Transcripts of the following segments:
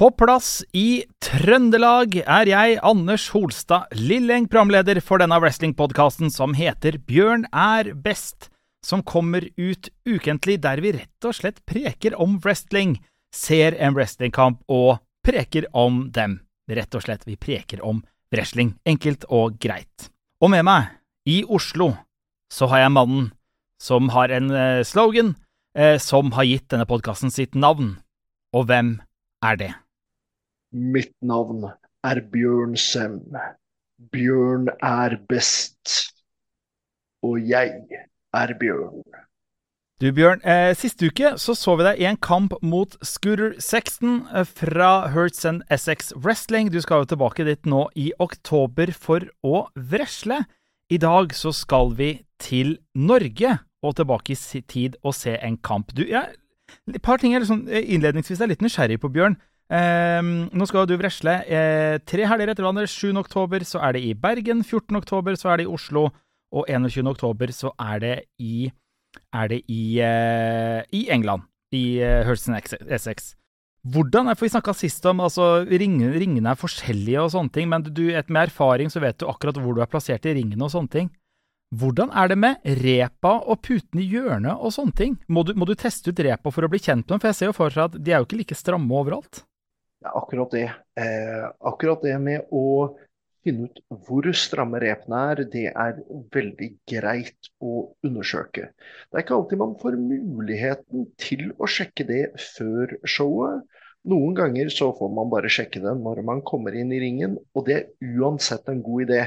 På plass i Trøndelag er jeg, Anders Holstad Lilleng, programleder for denne wrestlingpodkasten som heter Bjørn er best, som kommer ut ukentlig der vi rett og slett preker om wrestling, ser en wrestlingkamp og preker om dem. Rett og slett, vi preker om wrestling. Enkelt og greit. Og med meg, i Oslo, så har jeg mannen som har en eh, slogan eh, som har gitt denne podkasten sitt navn. Og hvem er det? Mitt navn er Bjørn Sem. Bjørn er best. Og jeg er Bjørn. Du Bjørn, eh, siste uke så, så vi deg i en kamp mot Scooter Sexton eh, fra Hertz and Essex Wrestling. Du skal jo tilbake dit nå i oktober for å vresle. I dag så skal vi til Norge og tilbake i tid og se en kamp. Du, jeg, et par ting jeg liksom, innledningsvis er litt nysgjerrig på, Bjørn. Eh, nå skal du vresle eh, tre helger etter hverandre. 7. oktober så er det i Bergen, 14. oktober så er det i Oslo, og 21. oktober så er det i, er det i, eh, i England. I eh, Hurston Essex. Hvordan er, for Vi snakka sist om altså, ringene, ringene er forskjellige og sånne ting, men du, et, med erfaring så vet du akkurat hvor du er plassert i ringene og sånne ting. Hvordan er det med repa og putene i hjørnet og sånne ting? Må du, må du teste ut repa for å bli kjent med dem? For jeg ser jo for meg at de er jo ikke like stramme overalt. Ja, akkurat det. Eh, akkurat det med å finne ut hvor stramme repene er, det er veldig greit å undersøke. Det er ikke alltid man får muligheten til å sjekke det før showet. Noen ganger så får man bare sjekke det når man kommer inn i ringen, og det er uansett en god idé.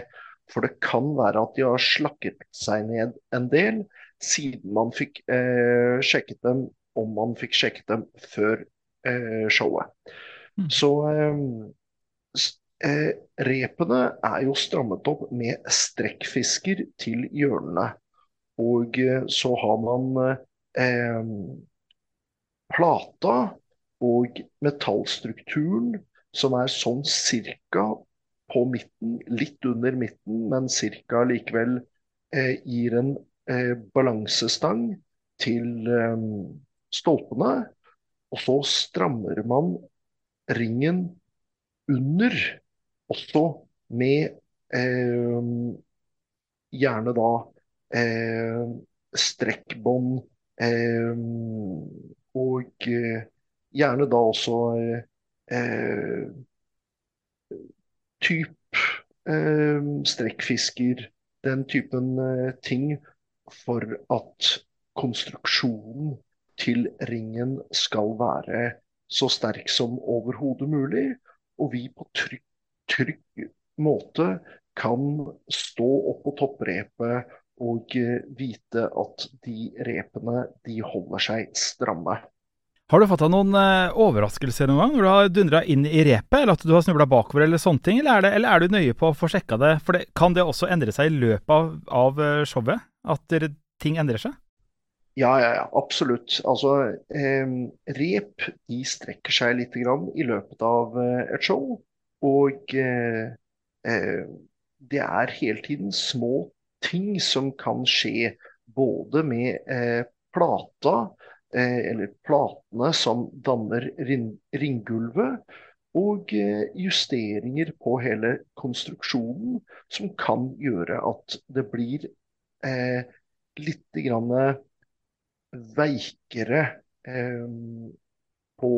For det kan være at de har slakket seg ned en del siden man fikk eh, sjekket dem, om man fikk sjekket dem før eh, showet. Mm. Så eh, repene er jo strammet opp med strekkfisker til hjørnene. Og eh, så har man eh, plata og metallstrukturen som er sånn cirka på midten, litt under midten, men cirka likevel eh, gir en eh, balansestang til eh, stolpene. Og så strammer man ringen under, også med eh, gjerne da eh, strekkbånd eh, og eh, gjerne da også eh, type eh, strekkfisker, den typen ting, for at konstruksjonen til ringen skal være så sterk som overhodet mulig. Og vi på trygg, trygg måte kan stå opp på topprepet og eh, vite at de repene de holder seg stramme. Har du fått deg noen uh, overraskelser noen gang når du har dundra inn i repet, eller at du har snubla bakover eller sånne ting, eller er, det, eller er, du nøye på å få sjekka det? For det, kan det også endre seg i løpet av, av eh, showet? At ting endrer seg? Ja, ja, ja, absolutt. Altså, eh, rep de strekker seg litt grann i løpet av eh, et show. Og eh, eh, det er hele tiden små ting som kan skje både med eh, plata, eh, eller platene som danner ring ringgulvet, og justeringer på hele konstruksjonen som kan gjøre at det blir litt grann veikere eh, på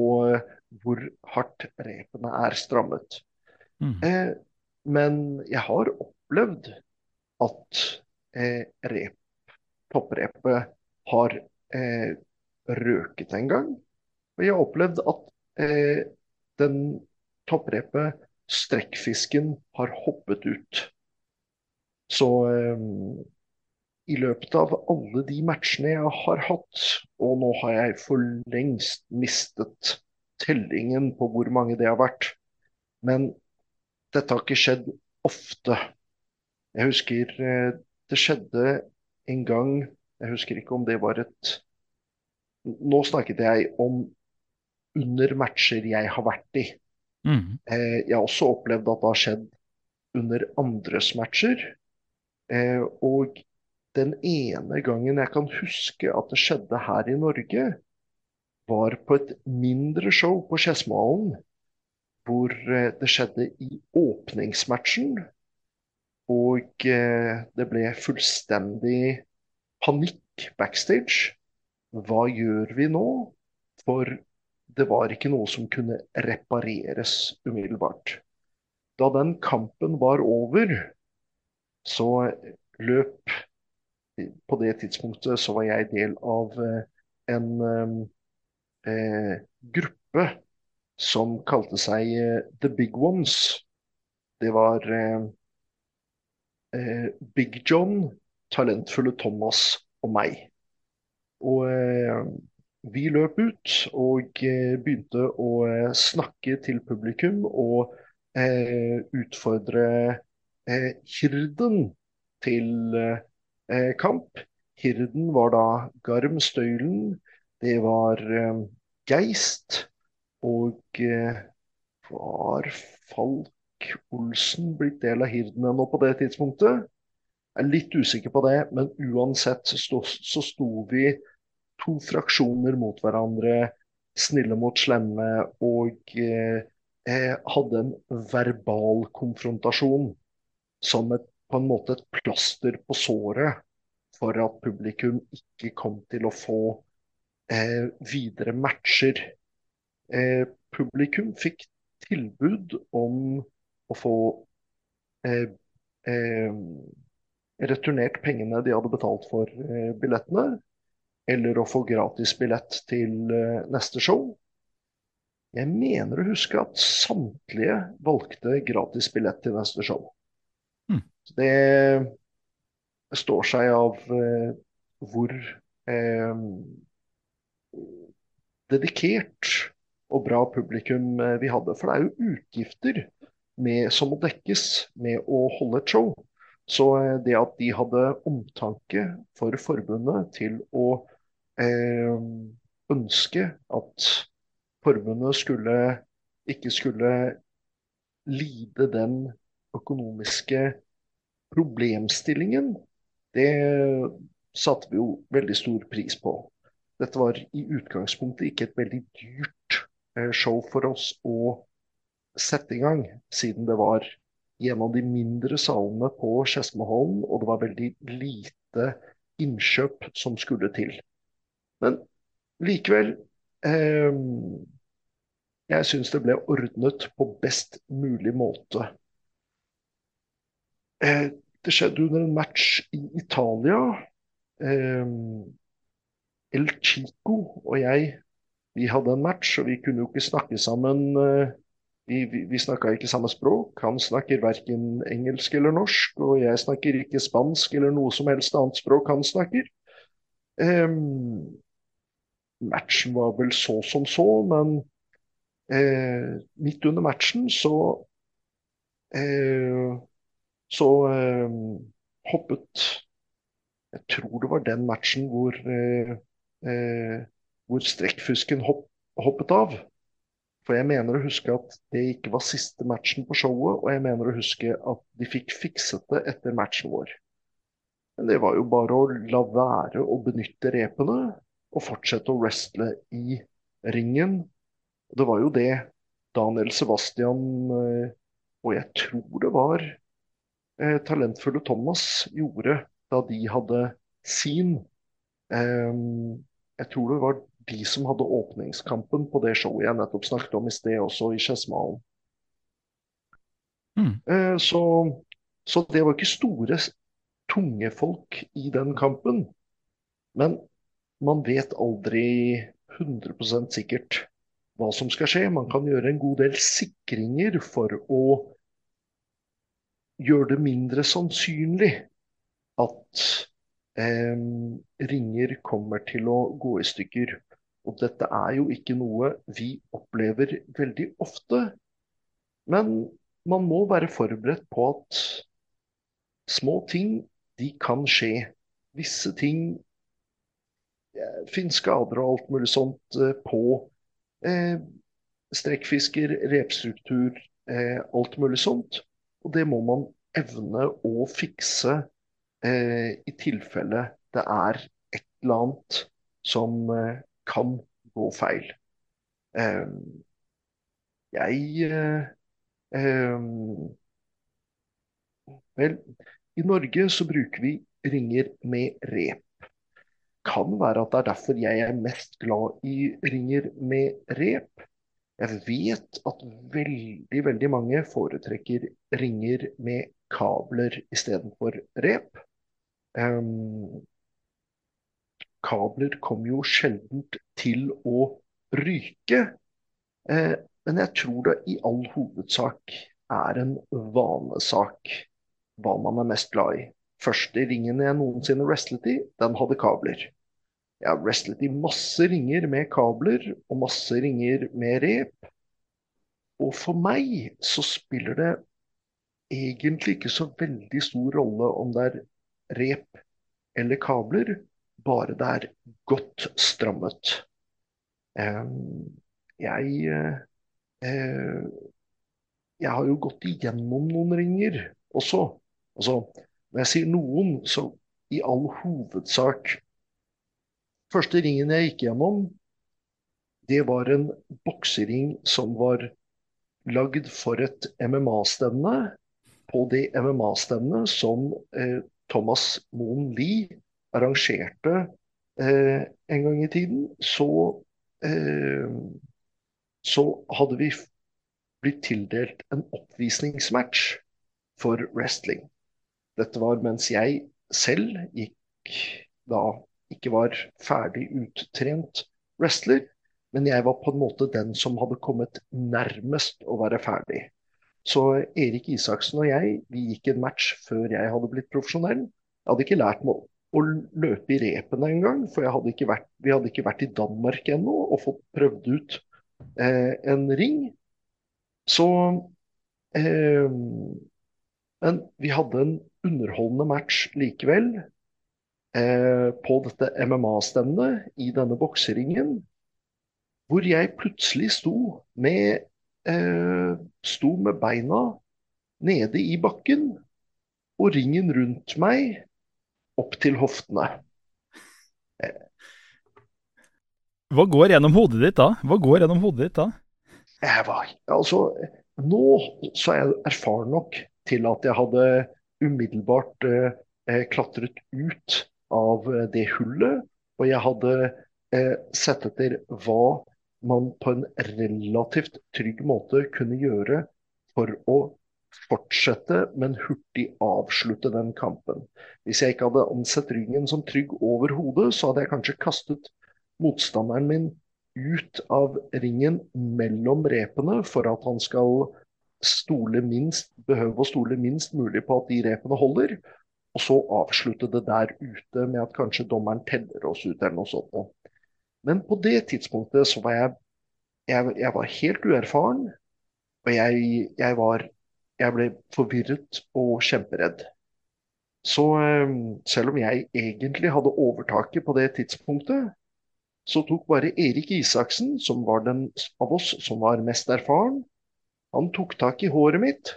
hvor hardt repene er strammet. Mm. Eh, men jeg har opplevd at eh, rep, topprepet har eh, røket en gang. Og jeg har opplevd at eh, den topprepet, strekkfisken, har hoppet ut. Så eh, i løpet av alle de matchene jeg har hatt, og nå har jeg for lengst mistet tellingen på hvor mange det har vært, men dette har ikke skjedd ofte. Jeg husker eh, det skjedde en gang Jeg husker ikke om det var et Nå snakket jeg om under matcher jeg har vært i. Mm. Eh, jeg har også opplevd at det har skjedd under andres matcher. Eh, og den ene gangen jeg kan huske at det skjedde her i Norge, var på et mindre show på Skedsmohallen. hvor det skjedde i åpningsmatchen. Og det ble fullstendig panikk backstage. Hva gjør vi nå? For det var ikke noe som kunne repareres umiddelbart. Da den kampen var over, så løp På det tidspunktet så var jeg del av eh, en eh, gruppe som kalte seg eh, The Big Ones. Det var eh, eh Big John, talentfulle Thomas og meg. Og eh, vi løp ut og eh, begynte å eh, snakke til publikum og eh, utfordre Hirden til kamp. Hirden var da Garm Støylen, det var Geist og var Falk Olsen blitt del av Hirden ennå på det tidspunktet? Jeg er litt usikker på det, men uansett så sto vi to fraksjoner mot hverandre, snille mot slemme, og eh, hadde en verbal konfrontasjon som et, på en måte et plaster på såret for at publikum ikke kom til å få eh, videre matcher. Eh, publikum fikk tilbud om å få eh, eh returnert pengene de hadde betalt for eh, billettene eller å få gratis billett til eh, neste show. Jeg mener å huske at samtlige valgte gratis billett til neste show. Det står seg av eh, hvor eh, dedikert og bra publikum eh, vi hadde. For det er jo utgifter med, som må dekkes med å holde et show. Så det at de hadde omtanke for forbundet til å eh, ønske at forbundet skulle, ikke skulle lide den økonomiske problemstillingen, det satte vi jo veldig stor pris på. Dette var i utgangspunktet ikke et veldig dyrt eh, show for oss å sette i gang, siden det var i en av de mindre salene på Skedsmoholm, og det var veldig lite innkjøp som skulle til. Men likevel eh, Jeg syns det ble ordnet på best mulig måte. Eh, det skjedde under en match i Italia. Eh, El Chico og jeg vi hadde en match, og vi kunne jo ikke snakke sammen. Eh, vi, vi, vi snakka ikke samme språk. Han snakker verken engelsk eller norsk, og jeg snakker ikke spansk eller noe som helst annet språk han snakker. Um, matchen var vel så som så, men eh, midt under matchen så eh, Så eh, hoppet Jeg tror det var den matchen hvor, eh, eh, hvor strekkfusken hopp, hoppet av. For jeg mener å huske at det ikke var siste matchen på showet, og jeg mener å huske at de fikk fikset det etter matchen vår. Men det var jo bare å la være å benytte repene og fortsette å wrestle i ringen. Det var jo det Daniel Sebastian eh, og jeg tror det var eh, talentfulle Thomas gjorde da de hadde sin. Eh, jeg tror det var de som hadde åpningskampen på det showet jeg nettopp snakket om i sted, også i Skedsmalen. Mm. Eh, så, så det var ikke store, tunge folk i den kampen. Men man vet aldri 100% sikkert hva som skal skje. Man kan gjøre en god del sikringer for å gjøre det mindre sannsynlig at eh, ringer kommer til å gå i stykker. Og dette er jo ikke noe vi opplever veldig ofte. Men man må være forberedt på at små ting, de kan skje. Visse ting finnes skader og alt mulig sånt eh, på eh, strekkfisker, repstruktur, eh, alt mulig sånt. Og det må man evne å fikse eh, i tilfelle det er et eller annet som eh, kan gå feil. Eh, Jeg eh, eh, Vel, i Norge så bruker vi ringer med rep. Kan være at det er derfor jeg er mest glad i ringer med rep. Jeg vet at veldig, veldig mange foretrekker ringer med kabler istedenfor rep. Um, kabler kommer jo sjelden til å ryke. Eh, men jeg tror det i all hovedsak er en vanesak hva man er mest glad i. Første ringen jeg noensinne wrestlet i, den hadde kabler. Jeg har wrestlet i masse ringer med kabler og masse ringer med rep. Og for meg så spiller det egentlig ikke så veldig stor rolle om det er rep eller kabler, bare det er godt strammet. Jeg, eh, jeg har jo gått igjennom noen ringer også. Altså, når jeg sier noen, så i all hovedsak Første ringen jeg gikk gjennom, det var en boksering som var lagd for et MMA-stevne. På det MMA-stevnet som eh, Thomas Moen Lie arrangerte eh, en gang i tiden, så, eh, så hadde vi blitt tildelt en oppvisningsmatch for wrestling. Dette var mens jeg selv gikk da ikke var ferdig uttrent wrestler, men jeg var på en måte den som hadde kommet nærmest å være ferdig. Så Erik Isaksen og jeg vi gikk en match før jeg hadde blitt profesjonell. Jeg hadde ikke lært meg å løpe i repene engang, for hadde vært, vi hadde ikke vært i Danmark ennå og fått prøvd ut eh, en ring. Så eh, Men vi hadde en underholdende match likevel eh, på dette MMA-stevnet i denne bokseringen, hvor jeg plutselig sto med, eh, sto med beina nede i bakken og ringen rundt meg opp til hoftene. Hva går gjennom hodet ditt da? Hva går gjennom hodet ditt da? Jeg var, altså, nå så er jeg erfaren nok til at jeg hadde umiddelbart eh, klatret ut av eh, det hullet. Og jeg hadde eh, sett etter hva man på en relativt trygg måte kunne gjøre for å fortsette, men hurtig avslutte den kampen. Hvis jeg ikke hadde ansett ryggen som trygg over hodet, så hadde jeg kanskje kastet motstanderen min ut av ringen mellom repene for at han skal stole minst, behøve å stole minst mulig på at de repene holder. Og så avslutte det der ute med at kanskje dommeren teller oss ut eller noe sånt. Men på det tidspunktet så var jeg, jeg, jeg var helt uerfaren. Og jeg, jeg, var Jeg ble forvirret og kjemperedd. Så eh, selv om jeg egentlig hadde overtaket på det tidspunktet, så tok bare Erik Isaksen, som var den av oss som var mest erfaren, han tok tak i håret mitt,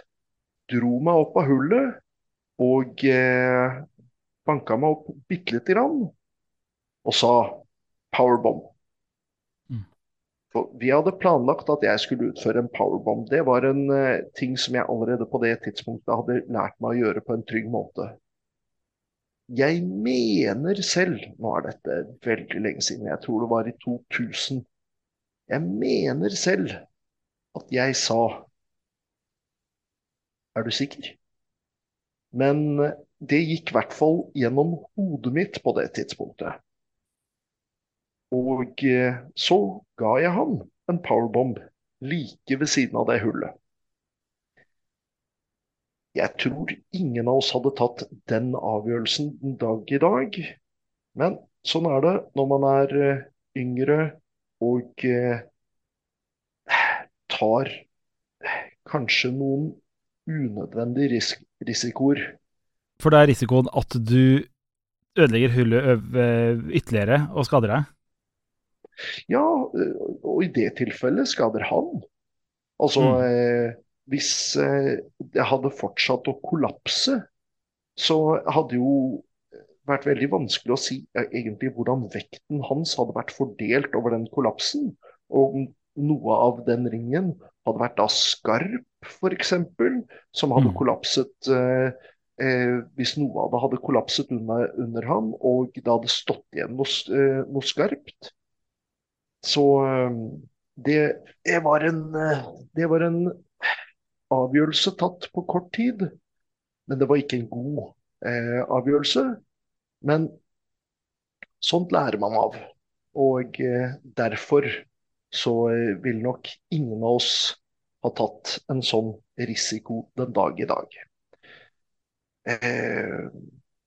dro meg opp av hullet og eh, banka meg opp bitte lite grann og sa powerbomb. Mm. For vi hadde planlagt at jeg skulle utføre en powerbomb. Det var en eh, ting som jeg allerede på det tidspunktet hadde lært meg å gjøre på en trygg måte. Jeg mener selv, nå er dette veldig lenge siden, jeg tror det var i 2000, jeg mener selv at jeg sa Er du sikker? Men det gikk i hvert fall gjennom hodet mitt på det tidspunktet. Og eh, så ga jeg han en powerbomb like ved siden av det hullet. Jeg tror ingen av oss hadde tatt den avgjørelsen den dag i dag. Men sånn er det når man er eh, yngre og eh, tar kanskje noen unødvendige ris risikoer. For det er risikoen at du ødelegger hullet ytterligere og skader deg? Ja, og i det tilfellet skader han. Altså, mm. eh, hvis eh, det hadde fortsatt å kollapse, så hadde jo vært veldig vanskelig å si eh, egentlig hvordan vekten hans hadde vært fordelt over den kollapsen. Og noe av den ringen hadde vært da skarp, f.eks., som hadde mm. kollapset eh, eh, Hvis noe av det hadde kollapset under, under ham, og det hadde stått igjen noe, eh, noe skarpt. Så det, det, var en, det var en avgjørelse tatt på kort tid. Men det var ikke en god eh, avgjørelse. Men sånt lærer man av. Og eh, derfor så vil nok ingen av oss ha tatt en sånn risiko den dag i dag. Eh,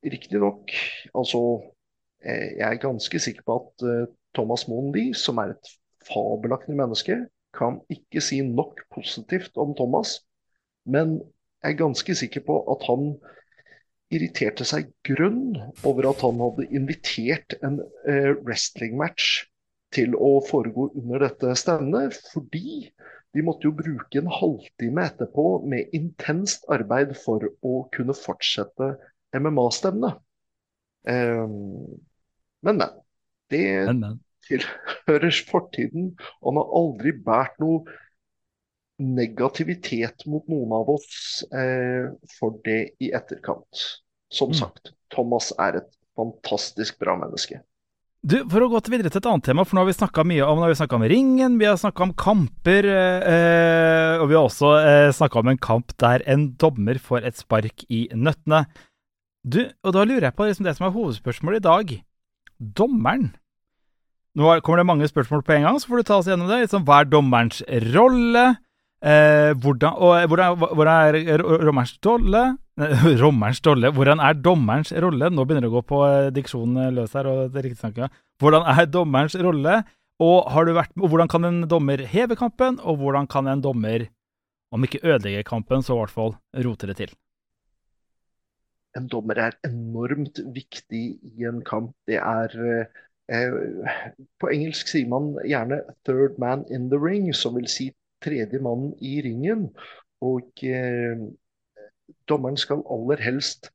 Riktignok, altså eh, Jeg er ganske sikker på at eh, Thomas Moen som er et fabelaktig menneske, kan ikke si nok positivt om Thomas. Men jeg er ganske sikker på at han irriterte seg grønn over at han hadde invitert en eh, wrestlingmatch til å foregå under dette stevnet, fordi de måtte jo bruke en halvtime etterpå med intenst arbeid for å kunne fortsette MMA-stevnet. Um, men, men. Det men, men. tilhører fortiden. Han har aldri båret noe negativitet mot noen av oss eh, for det i etterkant. Som mm. sagt, Thomas er et fantastisk bra menneske. Du, For å gå videre til et annet tema, for nå har vi snakka mye om, om ringen, vi har snakka om kamper, eh, og vi har også eh, snakka om en kamp der en dommer får et spark i nøttene. Du, og da lurer jeg på liksom det som er hovedspørsmålet i dag. Dommeren. Nå kommer det mange spørsmål på en gang, så får du ta oss gjennom det. Liksom, hva er dommerens rolle? Eh, hvordan, og, hvordan, hvordan er rommerens rolle? Rommerens rolle? Hvordan er dommerens rolle? Nå begynner det å gå på eh, diksjonen eh, løs her. og det riktig snakket. Hvordan er dommerens rolle? Og, vært, og hvordan kan en dommer heve kampen? Og hvordan kan en dommer, om ikke ødelegge kampen, så i hvert fall rote det til? En dommer er enormt viktig i en kamp. Det er eh, På engelsk sier man gjerne 'third man in the ring', som vil si tredje mannen i ringen. Og eh, dommeren skal aller helst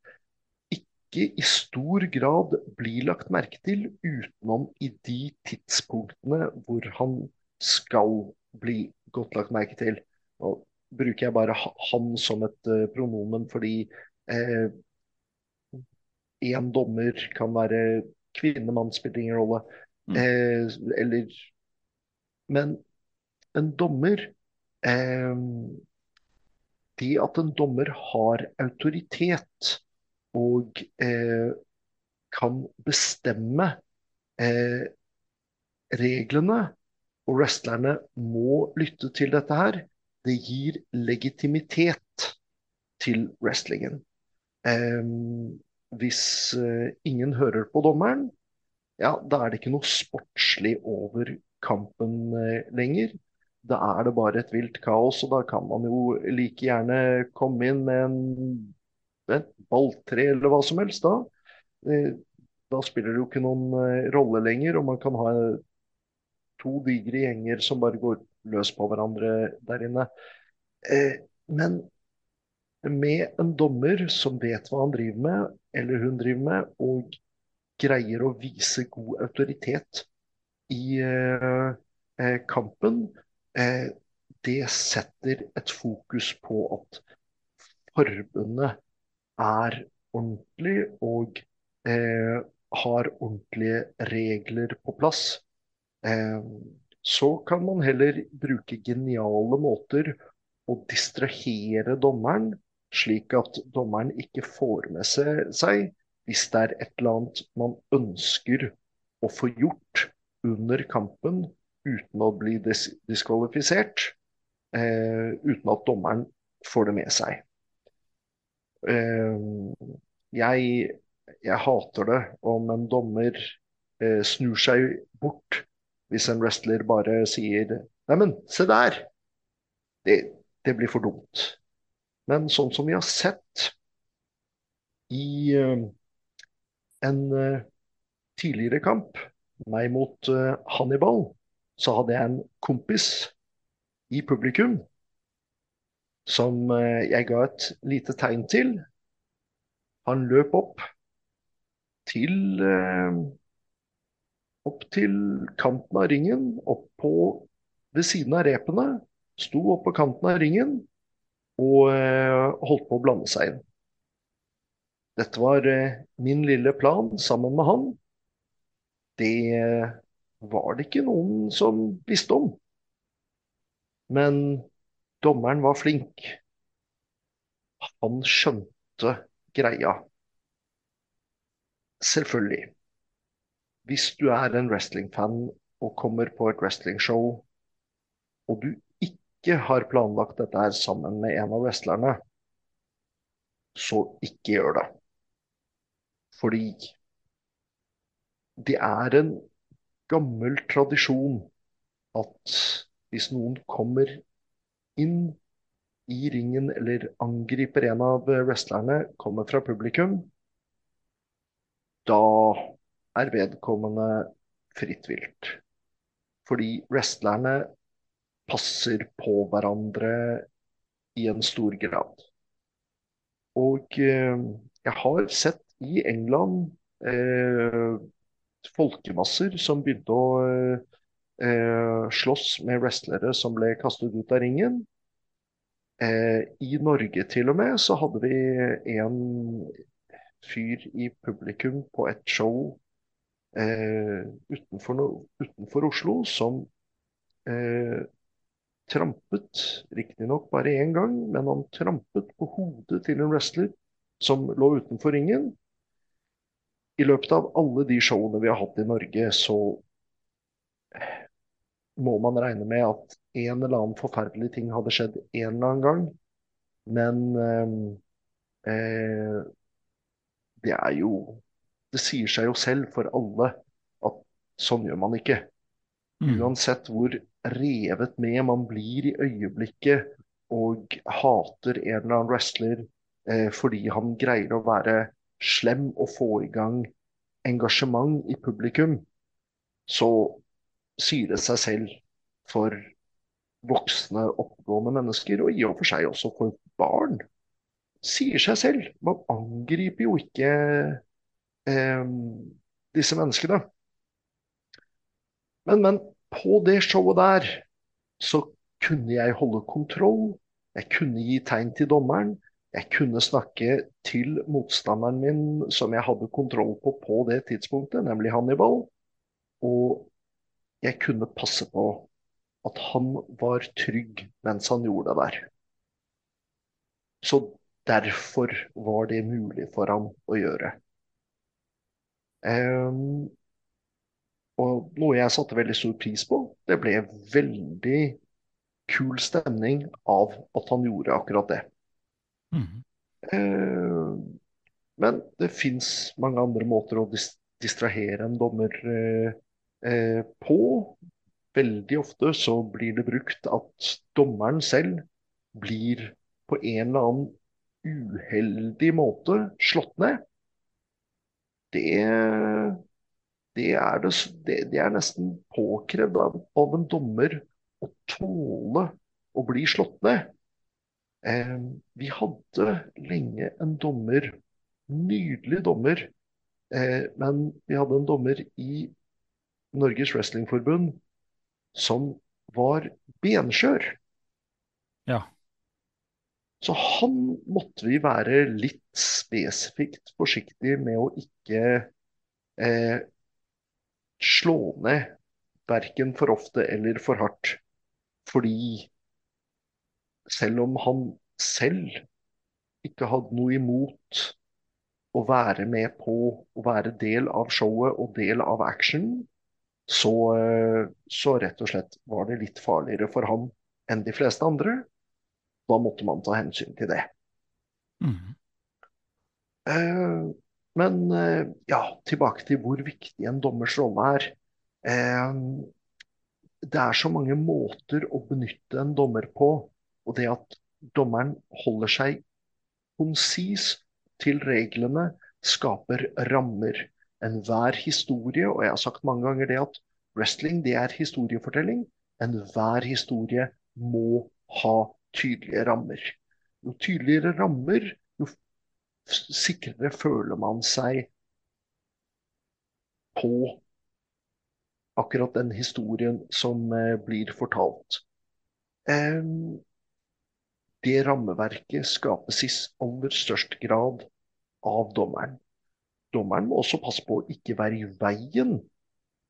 ikke i stor grad bli lagt merke til utenom i de tidspunktene hvor han skal bli godt lagt merke til. Nå bruker jeg bare han som et uh, pronomen fordi én eh, dommer kan være kvinne, mann, spiller ingen rolle. Mm. Eh, eller Men en dommer det at en dommer har autoritet og eh, kan bestemme eh, reglene, og wrestlerne må lytte til dette her, det gir legitimitet til wrestlingen. Um, hvis uh, ingen hører på dommeren, ja, da er det ikke noe sportslig over kampen lenger da er det bare et vilt kaos, og da kan man jo like gjerne komme inn med en, et balltre eller hva som helst. Da eh, Da spiller det jo ikke noen eh, rolle lenger, og man kan ha to digre gjenger som bare går løs på hverandre der inne. Eh, men med en dommer som vet hva han driver med, eller hun driver med, og greier å vise god autoritet i kampen, Eh, det setter et fokus på at forbundet er ordentlig og eh, har ordentlige regler på plass. Eh, så kan man heller bruke geniale måter å distrahere dommeren, slik at dommeren ikke får med seg hvis det er et eller annet man ønsker å få gjort under kampen uten å bli dis diskvalifisert. Eh, uten at dommeren får det med seg. Eh, jeg, jeg, hater det om en dommer eh, snur seg bort hvis en wrestler bare sier Neimen, se der! Det, det, blir for dumt. Men sånn som vi har sett i uh, en uh, tidligere kamp, meg mot uh, Hannibal, så hadde jeg en kompis i publikum som eh, jeg ga et lite tegn til. Han løp opp til eh, opp til kanten av ringen, opp på ved siden av repene, sto opp på kanten av ringen og eh, holdt på å blande seg inn. Dette var min lille plan sammen med han. Det var det ikke noen som visste om. Men dommeren var flink. Han skjønte greia. Selvfølgelig. Hvis du er en wrestlingfan og kommer på et wrestlingshow, og du ikke har planlagt dette her sammen med en av wrestlerne, så ikke gjør det. Fordi det er en gammel tradisjon at hvis noen kommer inn i ringen eller angriper en av wrestlerne, kommer fra publikum, da er vedkommende fritt vilt. Fordi wrestlerne passer på hverandre i en stor grad. Og eh, jeg har sett i England eh, folkemasser som begynte å eh, slåss med wrestlere som ble kastet ut av ringen. Eh, I Norge til og med så hadde vi en fyr i publikum på et show eh, utenfor, no, utenfor, Oslo som eh, trampet, riktignok bare én gang, men han trampet på hodet til en wrestler som lå utenfor ringen. I løpet av alle de showene vi har hatt i Norge, så må man regne med at en eller annen forferdelig ting hadde skjedd en eller annen gang. Men eh, eh det er jo det sier seg jo selv for alle at sånn gjør man ikke. Mm. Uansett hvor revet med man blir i øyeblikket og hater en eller annen wrestler eh, fordi han greier å være slem og få i gang engasjement i publikum, så sier det seg selv for voksne, oppegående mennesker, og i og for seg også for barn. Sier seg selv. Man angriper jo ikke eh, disse menneskene. Men, men på det showet der så kunne jeg holde kontroll. Jeg kunne gi tegn til dommeren. Jeg kunne snakke til motstanderen min som jeg hadde kontroll på på det tidspunktet, nemlig Hannibal. Og jeg kunne passe på at han var trygg mens han gjorde det der. Så derfor var det mulig for ham å gjøre. Um, og noe jeg satte veldig stor pris på. Det ble veldig kul stemning av at han gjorde akkurat det. Mm. Uh, men det fins mange andre måter å dis distrahere en dommer uh, uh, på. Veldig ofte så blir det brukt at dommeren selv blir på en eller annen uheldig måte slått ned det, det, er, det, det er, nesten påkrevd av, av, en dommer å tåle å bli slått ned. Eh, vi hadde lenge en dommer, nydelig dommer, eh, men vi hadde en dommer i Norges Wrestlingforbund som var benskjør. Ja. Så han måtte vi være litt spesifikt forsiktig med å ikke eh, slå ned verken for ofte eller for hardt. Fordi selv om han selv ikke hadde noe imot å være med på å være del av showet og del av action, så, eh, så rett og slett var det litt farligere for ham enn de fleste andre. Da måtte man ta hensyn til det. Mm. Eh, men eh, ja, tilbake til hvor viktig en dommers rolle er. Eh, det er så mange måter å benytte en dommer på. Og det at dommeren holder seg konsis til reglene, skaper rammer. Enhver historie, og jeg har sagt mange ganger det at wrestling det er historiefortelling. Enhver historie må ha tydelige rammer. Jo tydeligere rammer, jo sikrere føler man seg på akkurat den historien som blir fortalt. Det rammeverket skapes i aller størst grad av dommeren. Dommeren må også passe på å ikke være i veien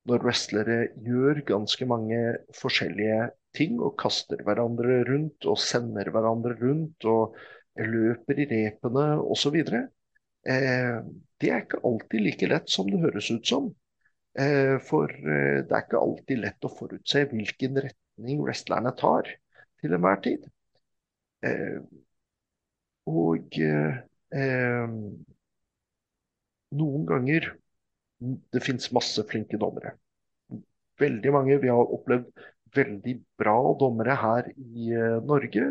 når wrestlere gjør ganske mange forskjellige ting og kaster hverandre rundt og sender hverandre rundt og løper i repene osv. Eh, det er ikke alltid like lett som det høres ut som. Eh, for eh, det er ikke alltid lett å forutse hvilken retning wrestlerne tar til enhver tid. Eh, og eh, noen ganger Det fins masse flinke dommere. Veldig mange. Vi har opplevd veldig bra dommere her i eh, Norge,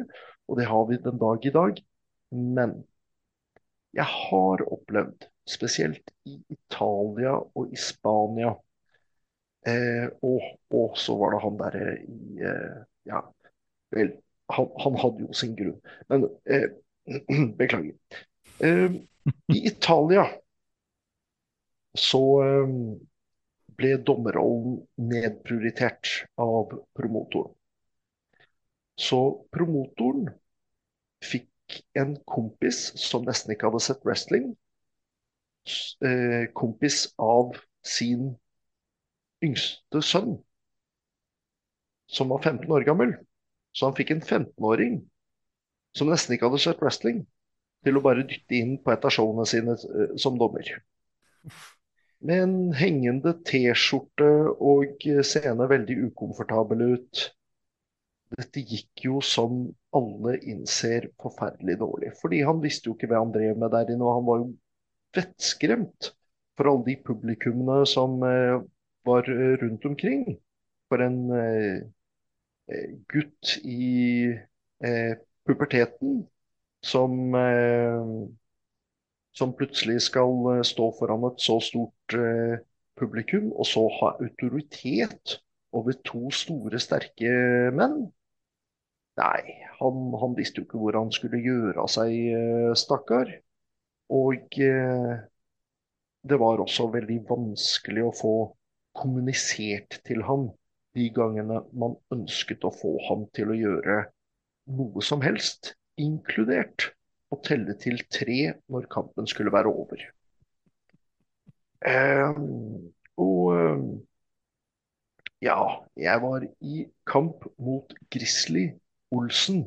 og det har vi den dag i dag. Men jeg har opplevd, spesielt i Italia og i Spania eh, og, og, så var det han derre i eh, Ja, vel, han, han, hadde jo sin grunn. Men eh, beklager. Eh, I Italia så eh, ble dommerrollen nedprioritert av promotoren. Så promotoren fikk en kompis som nesten ikke hadde sett wrestling. Eh, kompis av sin yngste sønn, som var 15 år gammel. Så han fikk en 15-åring som nesten ikke hadde sett wrestling, til å bare dytte inn på et av showene sine uh, som dommer. Med en hengende T-skjorte og seende veldig ukomfortabel ut. Dette gikk jo som alle innser forferdelig dårlig. Fordi han visste jo ikke hva han drev med der inne, og han var jo vettskremt for alle de publikummene som uh, var rundt omkring. For en Eh, gutt i eh, puberteten som, eh, som plutselig skal stå foran et så stort publikum, og så ha autoritet over to store, sterke menn. Nei, han, han visste jo ikke hvor han skulle gjøre av seg, stakkar. Og det var også veldig vanskelig å få kommunisert til ham de gangene man ønsket å få ham til å gjøre noe som helst, inkludert å telle til tre når kampen skulle være over. Eh, og um, ja, jeg var i kamp mot Grizzly Olsen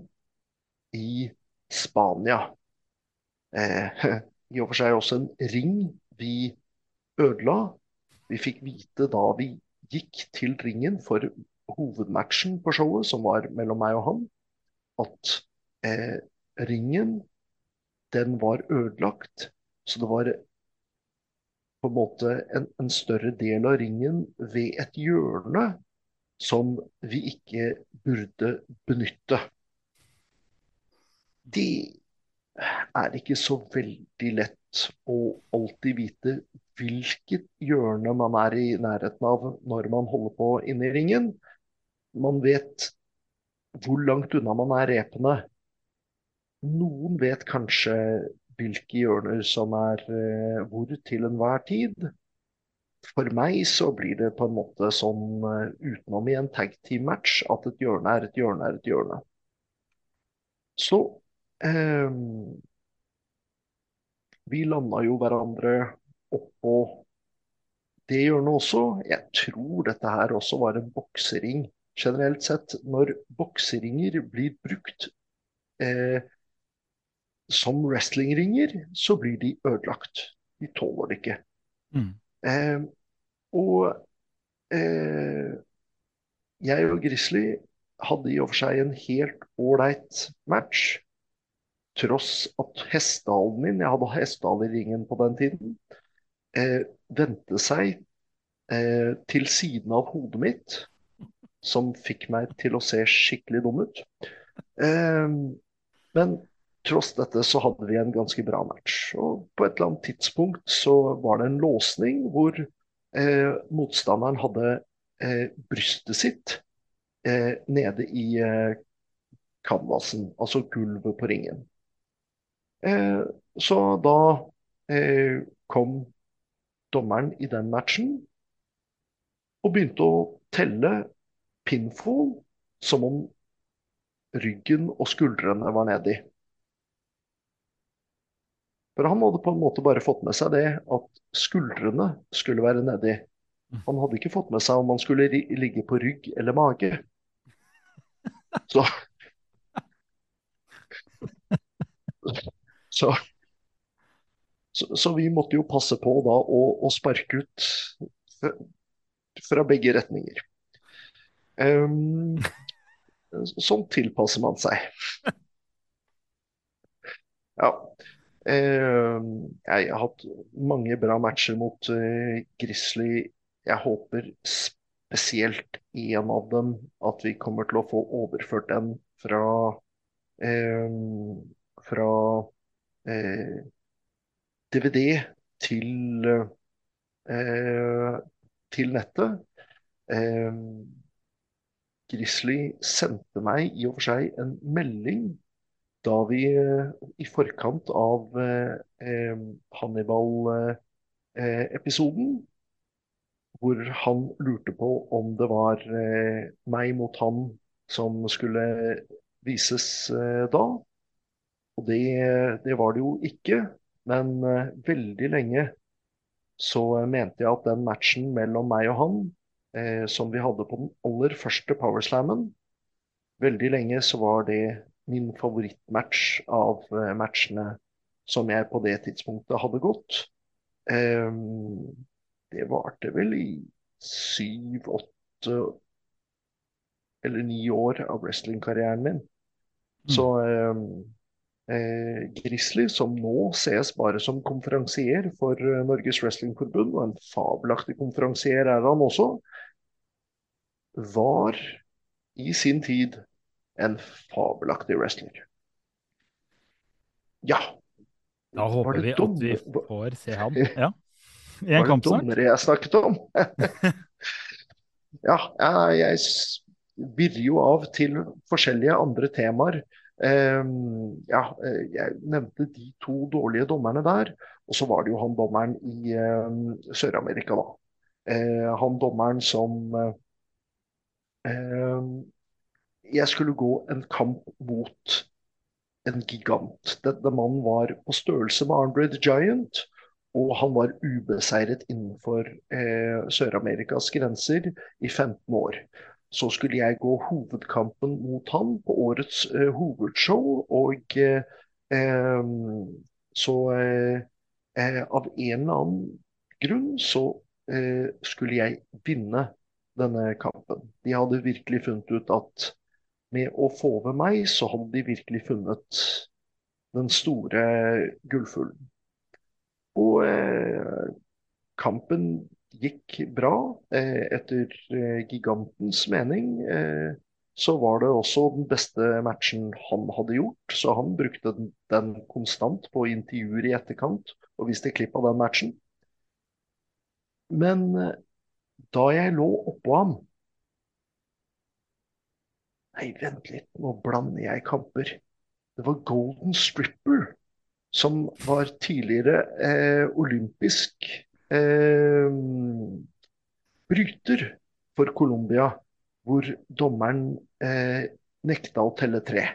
i Spania. Eh, I og for seg også en ring vi ødela. Vi fikk vite da vi gikk til ringen for hovedmatchen på showet, som var mellom meg og han, at eh, ringen, den var ødelagt. Så det var på en måte en, en, større del av ringen ved et hjørne som vi ikke burde benytte. Det er ikke så veldig lett å alltid vite hvilket hjørne man er i nærheten av når man holder på inne i ringen. Man vet hvor langt unna man er repene. Noen vet kanskje hvilke hjørner som er eh, hvor til enhver tid. For meg så blir det på en måte sånn utenom i en tag team match at et hjørne er et hjørne er et hjørne. Så eh, vi landa jo hverandre oppå det hjørnet også. Jeg tror dette her også var en boksering. Generelt sett, når bokseringer blir brukt eh, som wrestlingringer, så blir de ødelagt. De tåler det ikke. Mm. Eh, og eh, jeg og Grizzly hadde i og for seg en helt ålreit match. Tross at hestehalen min Jeg hadde hestehale i ringen på den tiden eh, vendte seg eh, til siden av hodet mitt, som fikk meg til å se skikkelig dum ut. Eh, men tross dette så hadde vi en ganske bra match. Og på et eller annet tidspunkt så var det en låsning hvor eh, motstanderen hadde eh, brystet sitt eh, nede i canvasen, altså gulvet på ringen. så da kom dommeren i den matchen og begynte å telle pinfall som om ryggen og skuldrene var nedi. For han hadde på en måte bare fått med seg det at skuldrene skulle være nedi. Han hadde ikke fått med seg om han skulle ligge på rygg eller mage. Så så, så, så, vi måtte jo passe på da å, å sparke ut fra begge retninger. Um, sånn tilpasser man seg. Ja. Uh, jeg har hatt mange bra matcher mot uh, Grizzly. Jeg håper spesielt én av dem at vi kommer til å få overført den fra uh, fra eh, DVD til, eh, til nettet. Eh, Grizzly sendte meg i og for seg en melding da vi i forkant av Hannibal-episoden, hvor han lurte på om det var meg mot han som skulle vises da. Og det, det, var det jo ikke. Men uh, veldig lenge så mente jeg at den matchen mellom meg og han, uh, som vi hadde på den aller første Powerslammen, veldig lenge så var det min favorittmatch av uh, matchene som jeg på det tidspunktet hadde gått. Um, det varte vel i syv, åtte eller ni år av wrestlingkarrieren min. Mm. Så um, eh, Grizzly, som nå ses bare som konferansier for eh, Norges Wrestlingforbund, og en fabelaktig konferansier er han også, var i sin tid en fabelaktig wrestler. Ja. Da håper vi at vi får se ham. Ja. I en kamp snart. Var det dummere jeg snakket om? ja, jeg virrer jo av til forskjellige andre temaer. Ehm, ja, eh, jeg nevnte de to dårlige dommerne der. Og så var det jo han dommeren i ehm, Sør-Amerika, da. Eh, han dommeren som ehm, Jeg skulle gå en kamp mot en gigant. Denne mannen var på størrelse med Andre the Giant. Og han var ubeseiret innenfor eh, Sør-Amerikas grenser i 15 år så skulle jeg gå hovedkampen mot han på årets uh, hovedshow. Og uh, så uh, av en eller annen grunn så skulle jeg vinne denne kampen. De hadde virkelig funnet ut at med å få ved meg, så hadde de virkelig funnet den store gullfuglen. Og kampen gikk bra. Eh, etter eh, gigantens mening eh, så var det også den beste matchen han hadde gjort. Så han brukte den, konstant på intervjuer i etterkant og viste klipp av den matchen. Men da jeg lå oppå ham Nei, vent litt, nå blander jeg kamper. Det var Golden Stripper, som var tidligere eh, olympisk eh, bryter for Colombia, hvor dommeren eh, nekta å telle tre.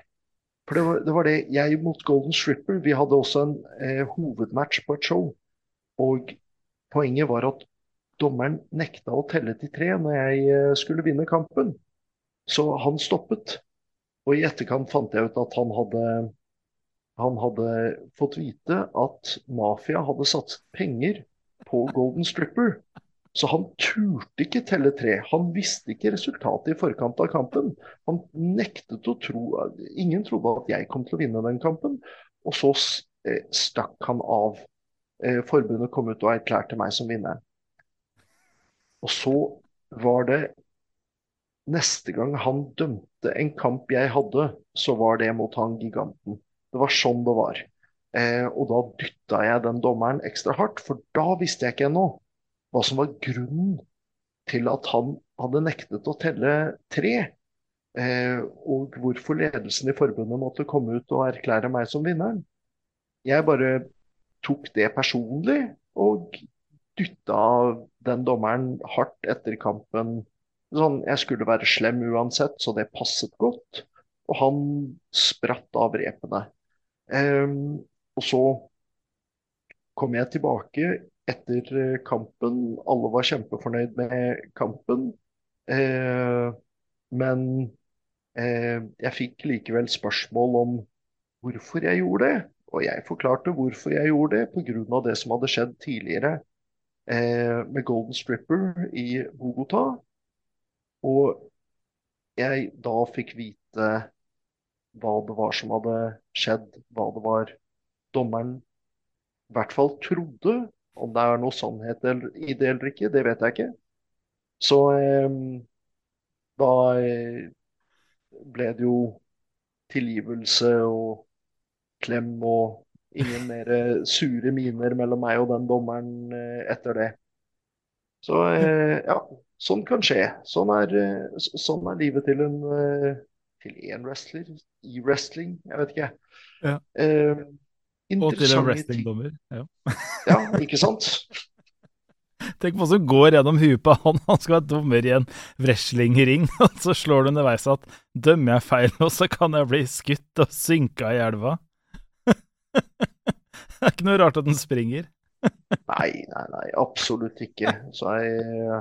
For det var, det var, det jeg mot Golden Stripper Vi hadde også en eh, hovedmatch på et show. Og poenget var at dommeren nekta å telle til tre når jeg eh, skulle vinne kampen. Så han stoppet. Og i etterkant fant jeg ut at han hadde, han hadde fått vite at mafia hadde satt penger på Golden Stripper. Så han turte ikke telle tre. Han visste ikke resultatet i forkant av kampen. Han nektet å tro Ingen trodde at jeg kom til å vinne den kampen. Og så eh, stakk han av. Eh, forbundet kom ut og erklærte meg som vinner. Og så var det Neste gang han dømte en kamp jeg hadde, så var det mot han giganten. Det var sånn det var. Eh, og da dytta jeg den dommeren ekstra hardt, for da visste jeg ikke ennå hva som var grunnen til at han hadde nektet å telle tre. Eh, og hvorfor ledelsen i forbundet måtte komme ut og erklære meg som vinneren. Jeg bare tok det personlig og dytta den dommeren hardt etter kampen. Sånn, jeg skulle være slem uansett, så det passet godt. Og han spratt av repene. Um, og så kom jeg tilbake etter eh, kampen. Alle var kjempefornøyd med kampen. Eh, men eh, jeg fikk likevel spørsmål om hvorfor jeg gjorde det. Og jeg forklarte hvorfor jeg gjorde det, pga. det som hadde skjedd tidligere eh, med Golden Stripper i Bogotá. Og jeg da fikk vite hva det var som hadde skjedd, hva det var dommeren i hvert fall trodde. Om det er noe sannhet i det eller ikke, det vet jeg ikke. Så eh, da eh, ble det jo tilgivelse og klem og ingen mer sure miner mellom meg og den dommeren eh, etter det. Så eh, ja, sånn kan skje. Sånn er, eh, sånn er livet til en til én wrestler i wrestling. Jeg vet ikke. Ja. Og til en wrestlingdommer. Ja. ja, ikke sant? Tenk på hva som går gjennom huet på han. Han skal være dommer i en wrestlingring, og så slår du underveis at dømmer jeg feil nå, så kan jeg bli skutt og synka i elva det er ikke noe rart at den springer. nei, nei, nei, absolutt ikke. Så jeg,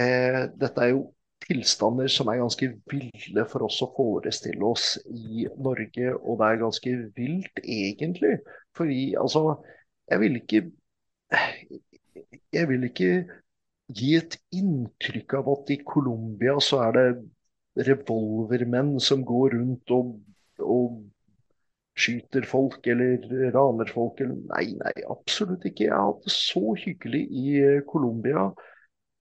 eh, dette er jo tilstander som er ganske ville for oss å forestille oss i Norge. Og det er ganske vilt, egentlig. Fordi altså Jeg vil ikke Jeg vil ikke gi et inntrykk av at i Colombia så er det revolvermenn som går rundt og, og skyter folk eller raner folk. Nei, nei, absolutt ikke. Jeg har hatt det så hyggelig i Colombia.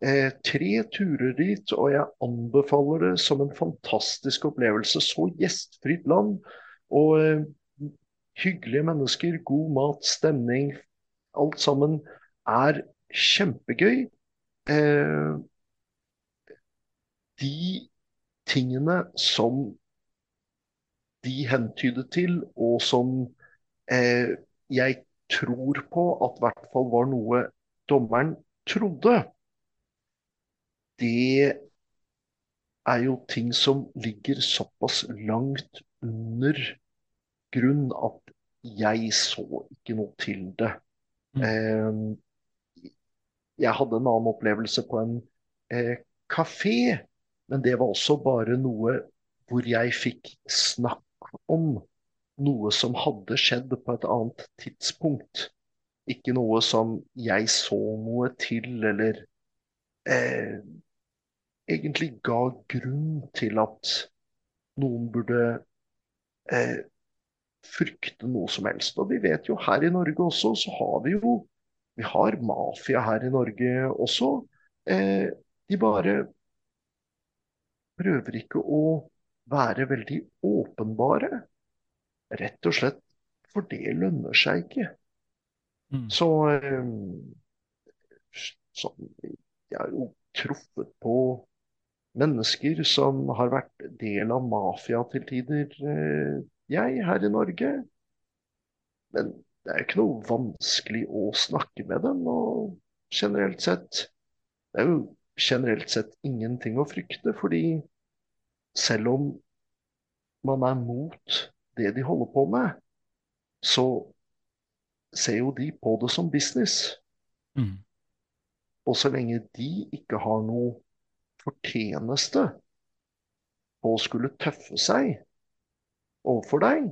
Eh, tre turer dit, og jeg anbefaler det som en fantastisk opplevelse. Så gjestfritt land. Og eh, hyggelige mennesker, god mat, stemning. Alt sammen er kjempegøy. Eh, de tingene som de hentydet til, og som eh, jeg tror på at i hvert fall var noe dommeren trodde, det er jo ting som ligger såpass langt under grunn at jeg så ikke noe til det. Mm. Eh, jeg hadde en annen opplevelse på en eh, kafé, men det var også bare noe hvor jeg fikk snakk om noe som hadde skjedd på et annet tidspunkt. Ikke noe som jeg så noe til, eller eh, egentlig ga grunn til at noen burde eh, frykte noe som helst. Og vi vet jo her i Norge også, så har vi jo vi har mafia her i Norge også. Eh, de bare prøver ikke å være veldig åpenbare. Rett og slett for det lønner seg ikke. Mm. Så, eh, så Jeg har jo truffet på mennesker som har vært del av mafia til tider, eh, jeg, her i Norge. Men det er ikke noe vanskelig å snakke med dem. Og generelt sett Det er jo generelt sett ingenting å frykte, fordi selv om man er mot det de holder på med, så ser jo de på det som business. Mm. Og så lenge de ikke har noe fortjeneste på å skulle tøffe seg overfor deg,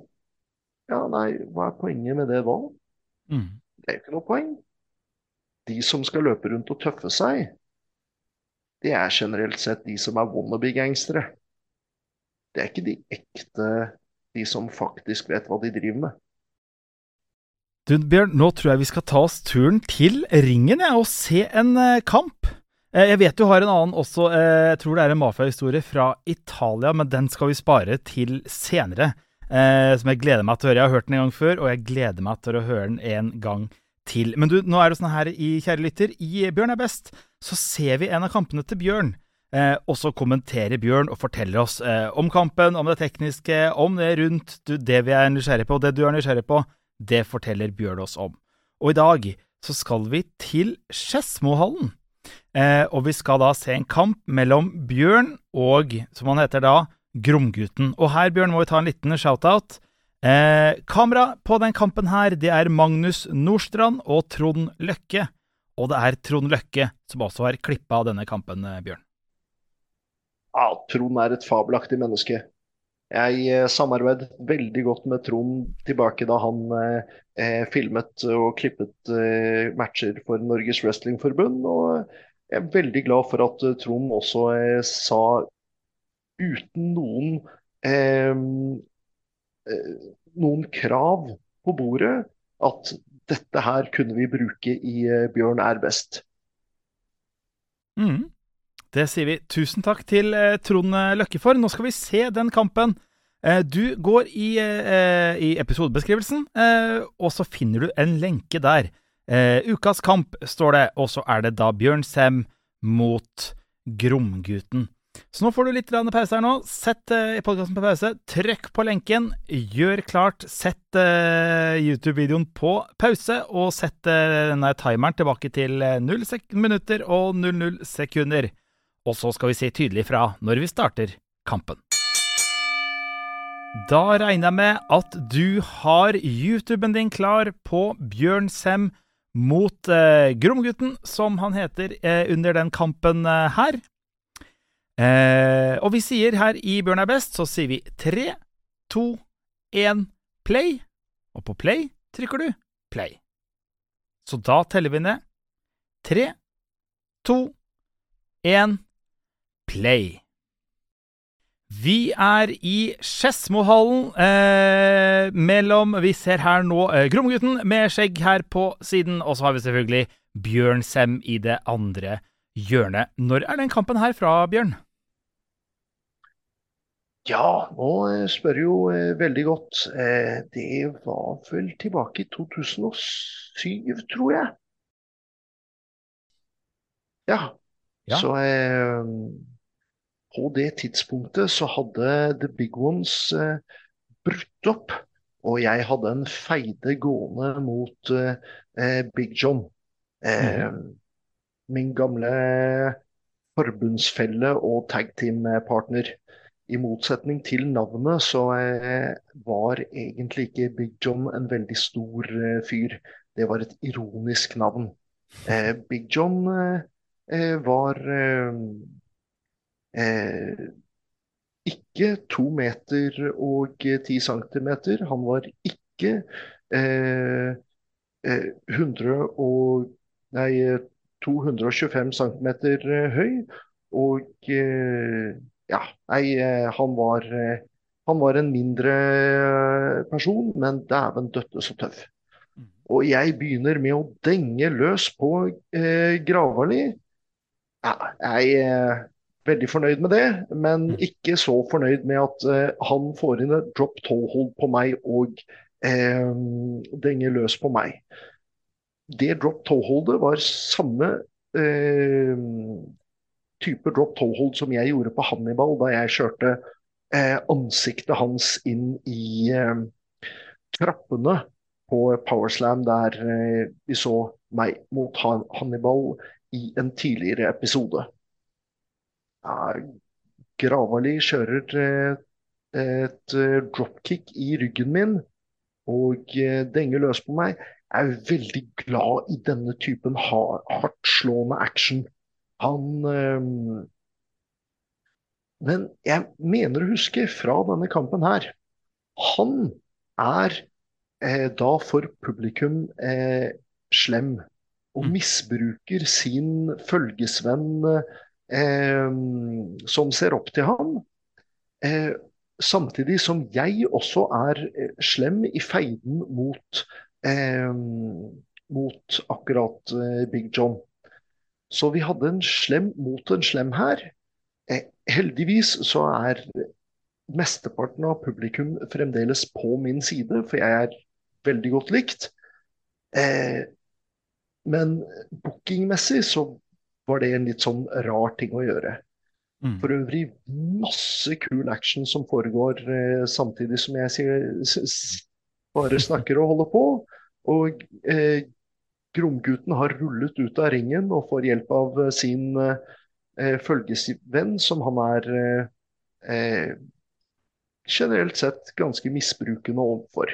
ja, nei, hva er poenget med det da? Mm. Det er jo ikke noe poeng. De som skal løpe rundt og tøffe seg, det er generelt sett de som er wannabe-gangstere. Det er ikke de ekte, de som faktisk vet hva de driver med. Du Bjørn, nå tror jeg vi skal ta oss turen til ringen ja, og se en eh, kamp. Eh, jeg vet du har en annen også, eh, jeg tror det er en mafiahistorie fra Italia, men den skal vi spare til senere. Som jeg gleder meg til å høre. Jeg har hørt den en gang før, og jeg gleder meg til å høre den en gang til. Men du, nå er det sånn her i Kjære lytter, i Bjørn er best, så ser vi en av kampene til Bjørn. Eh, og så kommenterer Bjørn og forteller oss eh, om kampen, om det tekniske, om det rundt du, det vi er nysgjerrig på. Det du er nysgjerrig på, det forteller Bjørn oss om. Og i dag så skal vi til Skedsmohallen. Eh, og vi skal da se en kamp mellom Bjørn og, som han heter da, Gromgutten. Og her, Bjørn, må vi ta en liten shout-out. Eh, kamera på den kampen her, det er Magnus Nordstrand og Trond Løkke. Og det er Trond Løkke som også har klippa denne kampen, eh, Bjørn. Ja, Trond er et fabelaktig menneske. Jeg eh, samarbeidet veldig godt med Trond tilbake da han eh, eh filmet og klippet eh, matcher for Norges Wrestlingforbund. Og jeg er veldig glad for at Trond også eh, sa uten noen noen krav på bordet at dette her kunne vi bruke i Bjørn er best. Mm. Det sier vi tusen takk til eh, Trond Løkke for. Nå skal vi se den kampen. Eh, du går i, eh, i episodebeskrivelsen, eh, og så finner du en lenke der. Eh, ukas kamp, står det, og så er det da Bjørn Sem mot Gromgutten. Så nå får du litt pause her nå. Sett eh, podkasten på pause. Trykk på lenken. Gjør klart. Sett eh, YouTube-videoen på pause, og sett eh, denne timeren tilbake til 0 minutter og 00 sekunder. Og så skal vi si tydelig fra når vi starter kampen. Da regner jeg med at du har YouTuben din klar på Bjørn Sem mot eh, Gromgutten, som han heter eh, under den kampen eh, her. Eh, og vi sier her i Bjørn er best, så sier vi tre, to, én, play. Og på play trykker du play. Så da teller vi ned. Tre, to, én, play. Vi er i Skedsmohallen. Eh, mellom Vi ser her nå eh, Gromgutten med skjegg her på siden, og så har vi selvfølgelig Bjørn Sem i det andre hjørnet. Når er den kampen her fra, Bjørn? Ja, nå spør spør jo eh, veldig godt. Eh, det var vel tilbake i 2007, tror jeg. Ja. ja. Så eh, på det tidspunktet så hadde The Big Ones eh, brutt opp. Og jeg hadde en feide gående mot eh, Big John. Mm. Min gamle forbundsfelle og tag team-partner. I motsetning til navnet så eh, var egentlig ikke Big John en veldig stor eh, fyr. Det var et ironisk navn. Eh, Big John var ikke to meter og ti centimeter. Han var ikke 100 og, nei, 225 centimeter høy. Og ja, nei, eh, han var, eh, han var en mindre eh, person, men dæven døtte så tøff. Mm. Og jeg begynner med å denge løs på eh, Gravali. Ja, jeg veldig fornøyd med det, men mm. ikke så fornøyd med at eh, han får inn et drop toe-hold på meg og eh, denger løs på meg. Det drop toe-holdet var samme eh, type drop toe-hold som jeg gjorde på Hannibal da jeg kjørte eh, ansiktet hans inn i eh, trappene på Powerslam der eh, vi så meg mot Hannibal i en tidligere episode. Ja, Gravali kjører et, et eh, dropkick i ryggen min og eh, denger løs på meg. Jeg er veldig glad i denne typen hardtslående action. Han øh, Men jeg mener å huske fra denne kampen her Han er eh, da for publikum eh, slem og mm. misbruker sin følgesvenn eh, som ser opp til ham. Eh, samtidig som jeg også er eh, slem i feiden mot, mot akkurat Big John. Så vi hadde en slem mot en slem her. Eh, heldigvis så er mesteparten av publikum fremdeles på min side, for jeg er veldig godt likt. Eh, men bookingmessig så var det en litt sånn rar ting å gjøre. Mm. For øvrig masse kul action som foregår eh, samtidig som jeg sier, bare snakker og holder på. Og eh, Gromgutten har rullet ut av ringen og får hjelp av sin eh, følgesvenn, som han er eh, generelt sett ganske misbrukende overfor.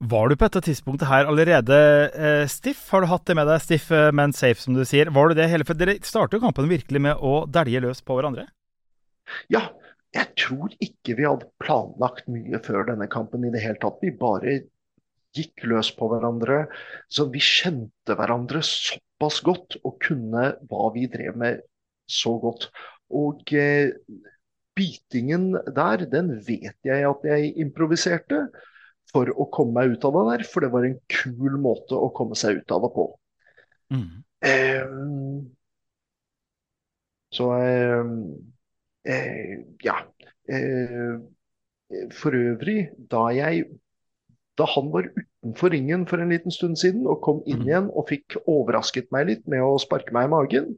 Var du på dette tidspunktet her allerede eh, stiff? Har du hatt det med deg, stiff eh, men safe, som du sier? Var du det hele For dere starter jo kampen virkelig med å dælje løs på hverandre? Ja, jeg tror ikke vi hadde planlagt mye før denne kampen i det hele tatt. Vi bare gikk løs på hverandre. Så vi kjente hverandre såpass godt og kunne hva vi drev med så godt. Og eh, bitingen der, den vet jeg at jeg improviserte for å komme meg ut av det der, for det var en kul måte å komme seg ut av det på. Mm. Um, så um, uh, ja. Uh, for øvrig, da jeg da han var utenfor ringen for en liten stund siden og kom inn mm. igjen og fikk overrasket meg litt med å sparke meg i magen,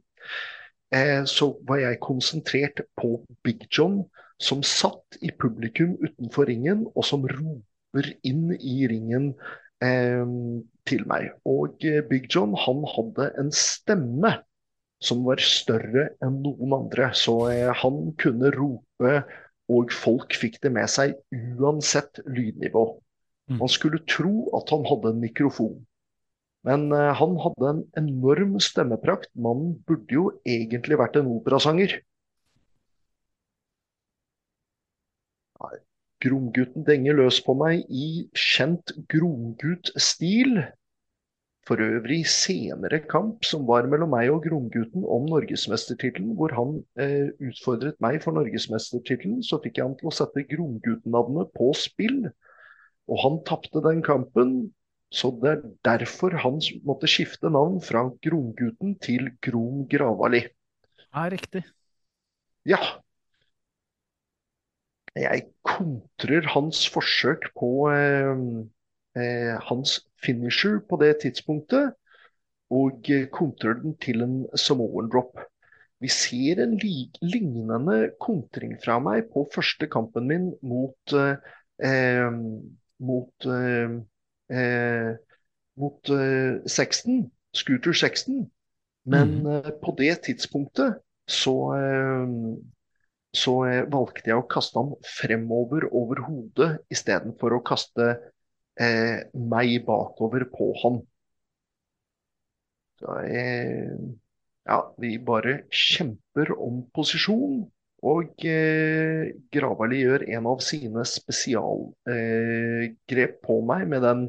eh, så var jeg konsentrert på Big John, som satt i publikum utenfor ringen, og som roper inn i ringen eh, til meg. Og eh, Big John han hadde en stemme som var større enn noen andre, så eh, han kunne rope, og folk fikk det med seg uansett lydnivå. Mm. Man skulle tro at han hadde en mikrofon. Men eh, han hadde en enorm stemmeprakt. Mannen burde jo egentlig vært en operasanger. Gromgutten denger løs på meg i kjent Gromgut-stil. For øvrig senere kamp som var mellom meg og Gromgutten om norgesmestertittelen, hvor han eh, utfordret meg for norgesmestertittelen, så fikk jeg han til å sette Gromgutten-navnet på spill. Og han tapte den kampen, så det er derfor han måtte skifte navn fra Gromgutten til Grom Gravali. Ja, riktig. Ja. Jeg kontrer hans forsøk på eh, eh, hans finisher på det tidspunktet, og kontrer den til en Samoan drop. Vi ser en lignende kontring fra meg på første kampen min mot eh, mot, eh, eh mot eh, Sexton, Scooter Sexton. Men mm. Eh, på det tidspunktet så, så valgte jeg å kaste ham fremover over hodet istedenfor å kaste eh, meg bakover på han. Så, eh, ja, vi bare kjemper om posisjon. Og eh, Gravali gjør en av sine spesialgrep eh, på meg med den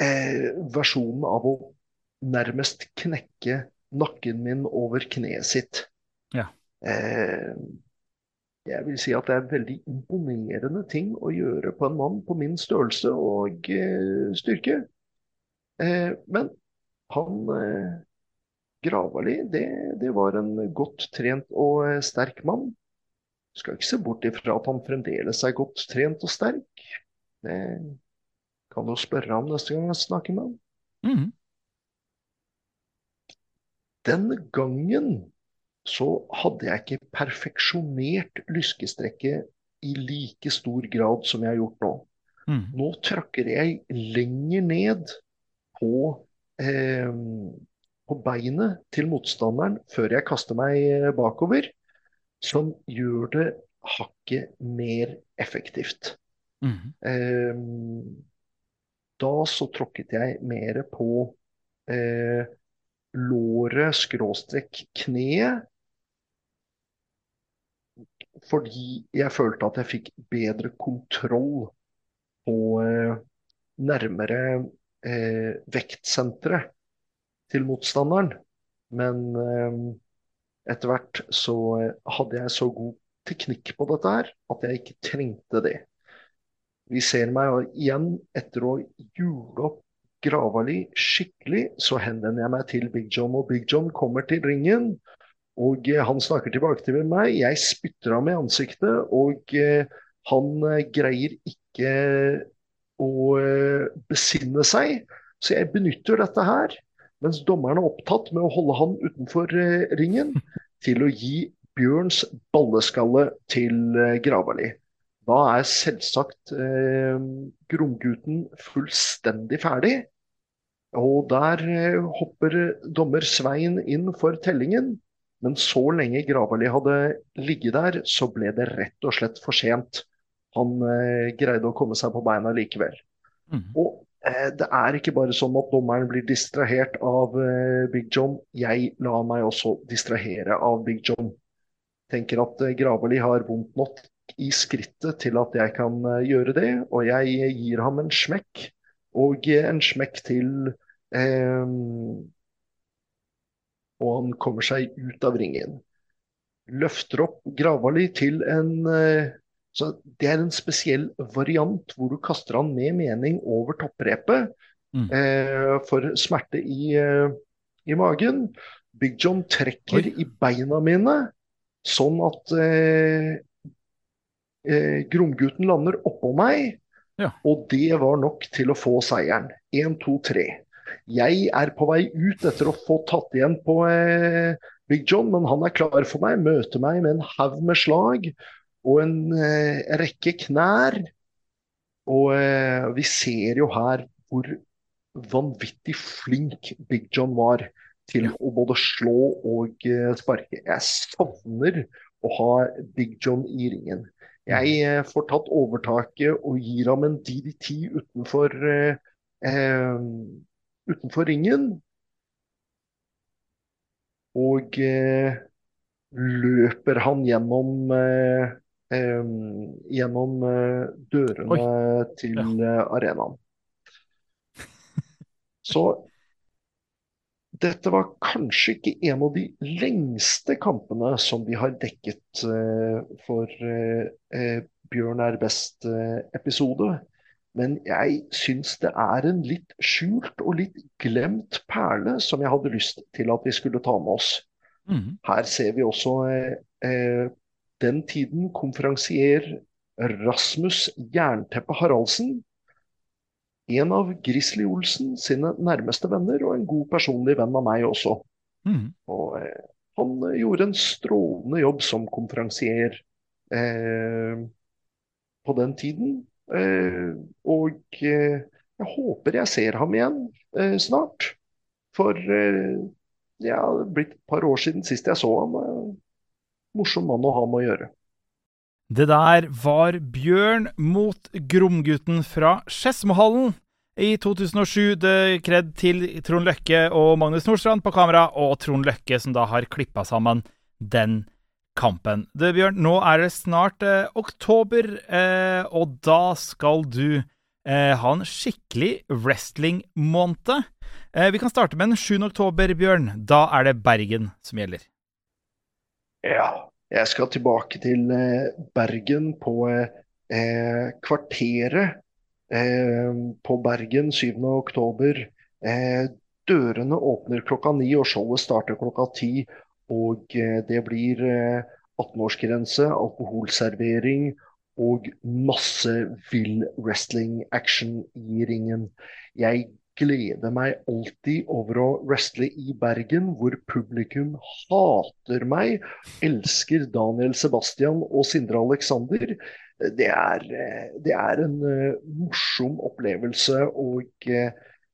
eh, versjonen av å nærmest knekke nakken min over kneet sitt. Ja. Eh, jeg vil si at det er veldig imponerende ting å gjøre på en mann på min størrelse og eh, styrke. Eh, men han Gravali, det, det, var en godt trent og sterk mann. Skal ikke se bort ifra at han fremdeles er godt trent og sterk. Det kan du spørre ham neste gang jeg snakker med ham. Mm. Den gangen så hadde jeg ikke perfeksjonert lyskestrekket i like stor grad som jeg har gjort nå. Mm. Nå trakker jeg lenger ned på eh, på beinet til motstanderen før jeg kaster meg eh, bakover, som gjør det hakket mer effektivt. Mm. Eh, da så tråkket jeg mer på eh, låret skråstrekk kneet. Fordi jeg følte at jeg fikk bedre kontroll på eh, nærmere eh, vektsenteret til motstanderen. Men eh, etter hvert så eh, hadde jeg så god teknikk på dette her at jeg ikke trengte det. Vi ser meg igjen etter å jule opp Gravali skikkelig, så henvender jeg meg til Big John. Og Big John kommer til ringen, og eh, han snakker tilbake til meg. Jeg spytter ham i ansiktet, og han greier ikke å besinne seg. Så jeg benytter dette her mens dommeren er opptatt med å holde han utenfor eh, ringen, til å gi Bjørns balleskalle til eh, Gravali. da er selvsagt eh, Gromgutten fullstendig ferdig. Og der eh, hopper dommer Svein inn for tellingen. Men så lenge Gravali hadde ligget der, så ble det rett og slett for sent. Han eh, greide å komme seg på beina likevel. Mm. Og eh, det er ikke bare sånn at dommeren blir distrahert av eh, Big John. Jeg lar meg også distrahere av Big John. Tenker at eh, Gravali har vondt nok i skrittet til at jeg kan eh, gjøre det. Og jeg gir ham en smekk, og en smekk til. Eh, og han kommer seg ut av ringen. Løfter opp Gravali til en eh, så Det er en spesiell variant hvor du kaster han med mening over topprepet mm. eh, for smerte i, eh, i, magen. Big John trekker Oi. i beina mine sånn at eh, eh, Gromgutten lander oppå meg, ja. og det var nok til å få seieren. Én, to, tre. Jeg er på vei ut etter å få tatt igjen på eh, Big John, men han er klar for meg, møter meg med en haug med slag og en eh, rekke knær. Og eh, vi ser jo her hvor vanvittig flink Big John var til å både slå og eh, sparke. Jeg savner å ha Big John i ringen. Jeg eh, får tatt overtaket og gir ham en DDT utenfor, eh, eh, utenfor ringen. Og eh, løper han gjennom eh, eh, gjennom dørene Oi. til ja. arenaen. Så dette var kanskje ikke en av de lengste kampene som vi har dekket uh, for uh, Bjørn er best-episode. Men jeg syns det er en litt skjult og litt glemt perle som jeg hadde lyst til at vi skulle ta med oss. Mm. Her ser vi også eh, den tiden konferansier Rasmus Jernteppe Haraldsen en av Grizzly Olsen sine nærmeste venner, og en god personlig venn av meg også. Mm. Og eh, han gjorde en strålende jobb som konferansier eh, på den tiden. Eh, og eh, jeg håper jeg ser ham igjen eh, snart. For det har blitt et par år siden sist jeg så ham. morsom mann å ha med å gjøre. Det der var Bjørn mot Gromgutten fra Skedsmohallen. I 2007 det kred til Trond Løkke og Magnus Nordstrand på kamera, og Trond Løkke som da har klippa sammen den kampen. Det, Bjørn, nå er det snart eh, oktober, eh, og da skal du eh, ha en skikkelig wrestling-måned. Eh, vi kan starte med den 7. oktober, Bjørn. Da er det Bergen som gjelder. Ja, jeg skal tilbake til eh, Bergen på eh, Kvarteret på Bergen 7.10. Eh, dørene åpner klokka ni, og showet starter klokka ti. Og eh, det blir 18-årsgrense, alkoholservering og masse vill wrestling-action i ringen. Jeg gleder meg alltid over å wrestle i Bergen, hvor publikum hater meg, elsker Daniel Sebastian og Sindre Alexander. Det er, det er en morsom opplevelse, og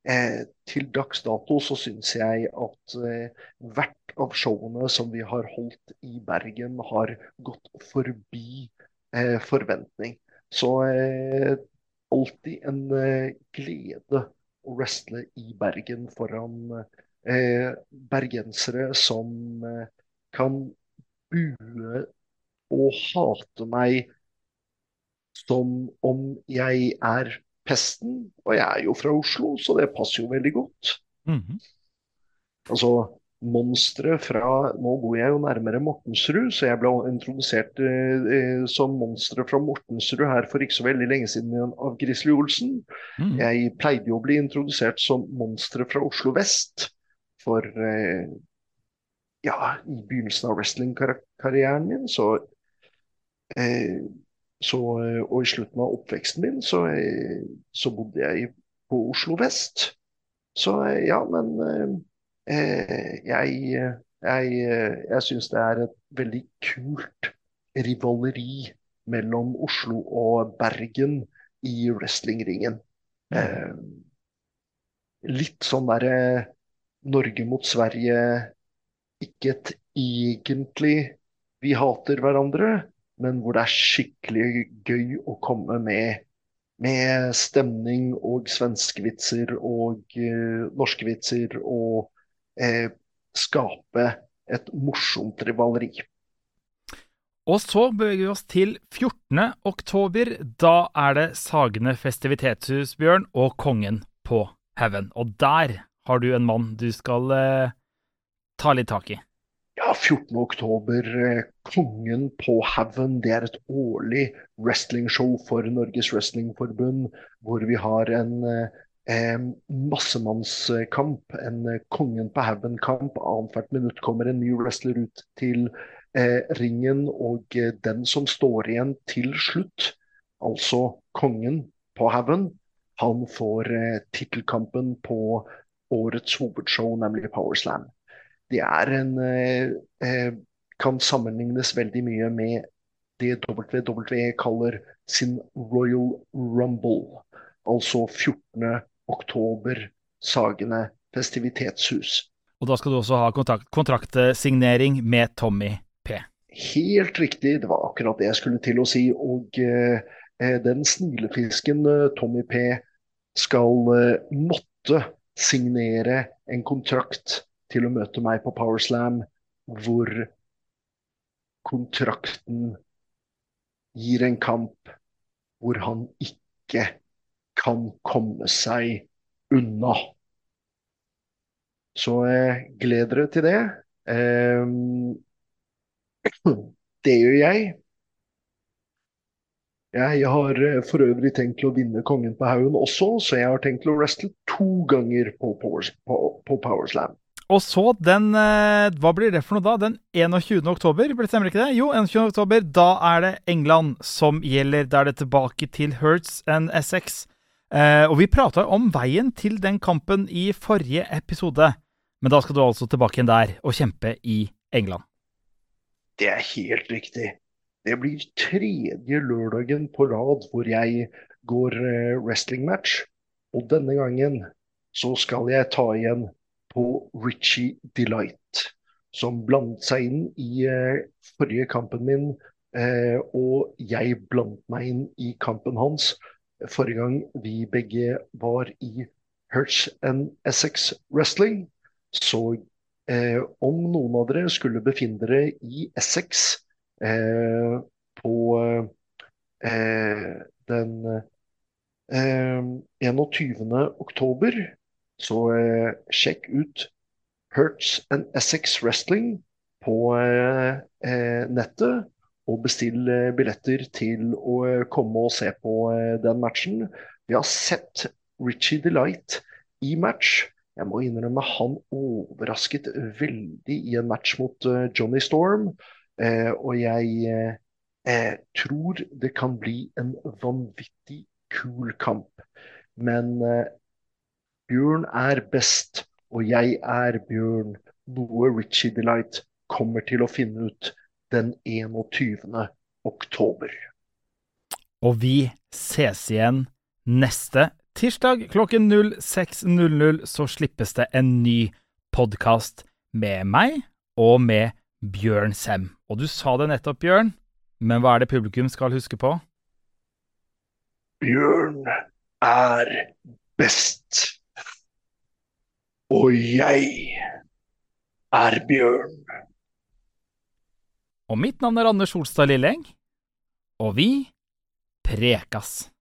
uh, til dags dato så syns jeg at eh, hvert av showene som vi har holdt i Bergen, har gått forbi forventning. Så alltid en glede å wrestle i Bergen foran eh, bergensere som eh, kan bue og hate meg som om jeg er pesten. Og jeg er jo fra Oslo, så det passer jo veldig godt. Mm -hmm. Altså, monstre fra Nå bor jeg jo nærmere Mortensrud, så jeg ble introdusert eh, eh, som monstre fra Mortensrud her for ikke så veldig lenge siden av Grizzly Olsen. Mm. Jeg pleide jo å bli introdusert som monstre fra Oslo vest for eh, Ja, i begynnelsen av wrestlingkarrieren min, så, eh, så Og i slutten av oppveksten min, så, eh, så bodde jeg på Oslo vest. Så eh, ja, men Eh, jeg, jeg, jeg syns det er et veldig kult rivaleri mellom Oslo og Bergen i wrestlingringen. Eh, litt sånn derre Norge mot Sverige Ikke et egentlig vi hater hverandre, men hvor det er skikkelig gøy å komme med, med stemning og svenskevitser og uh, norske vitser og uh, skape et morsomt rivaleri. Og så beveger vi oss til 14. oktober. Da er det Sagene festivitetshus, Bjørn, og Kongen på haugen. Og der har du en mann du skal eh, ta litt tak i. Ja, 14. oktober, eh, Kongen på haugen. Det er et årlig wrestlingshow for Norges Wrestlingforbund, hvor vi har en eh, massemannskamp, en eh, Kongen på haugen-kamp. Annethvert minutt kommer en ny wrestler ut til eh, ringen, og eh, den som står igjen til slutt, altså kongen på haugen, han får eh, tittelkampen på årets hovedshow, nemlig Powerslam. Det er en eh, eh, kan sammenlignes veldig mye med det WWE kaller sin Royal Rumble. Altså 14. oktober, Sagene festivitetshus. Og da skal du også ha kontrakt, kontraktsignering med Tommy P. Helt riktig, det var akkurat det jeg skulle til å si. Og eh, eh den snilefisken Tommy P skal eh, måtte signere en kontrakt til å møte meg på Powerslam, hvor kontrakten gir en kamp hvor han ikke kan komme seg unna. Så eh, gled dere til det. Eh, det gjør jeg. Jeg har eh, for øvrig tenkt til å vinne Kongen på haugen også, så jeg har tenkt til å wrestle to ganger på, på, på Powerslam. Og så den eh, Hva blir det for noe da? Den 21. oktober, stemmer ikke det? Jo, 21. oktober. Da er det England som gjelder. Da er det tilbake til Hertz and Essex. Eh, og vi prata om veien til den kampen i forrige episode. Men da skal du altså tilbake igjen der og kjempe i England. Det er helt riktig. Det blir tredje lørdagen på rad hvor jeg går wrestling wrestlingmatch. Og denne gangen så skal jeg ta igjen på Richie Delight, som blandet seg inn i uh, forrige kampen min. Uh, og jeg blandet meg inn i kampen hans forrige gang vi begge var i Hertz and Essex Wrestling. Så Eh, om noen av dere skulle befinne dere i Essex eh, på eh, den 21. oktober, så sjekk ut Hertz and Essex Wrestling på nettet. Og bestill billetter til å komme og se på den matchen. Vi har sett Richie Delight i match. Jeg må innrømme han overrasket veldig i en match mot uh, Johnny Storm. Eh, og jeg eh, tror det kan bli en vanvittig kul kamp. Men Bjørn er best, og jeg er Bjørn. Noe Richie Delight kommer til å finne ut den 21. oktober. Og vi ses igjen neste Tirsdag klokken 06.00 så slippes det en ny podkast med meg og med Bjørn Sem. Og du sa det nettopp, Bjørn, men hva er det publikum skal huske på? Bjørn er best. Og jeg er Bjørn. Og mitt navn er Anders Solstad Lilleng, og vi prekas.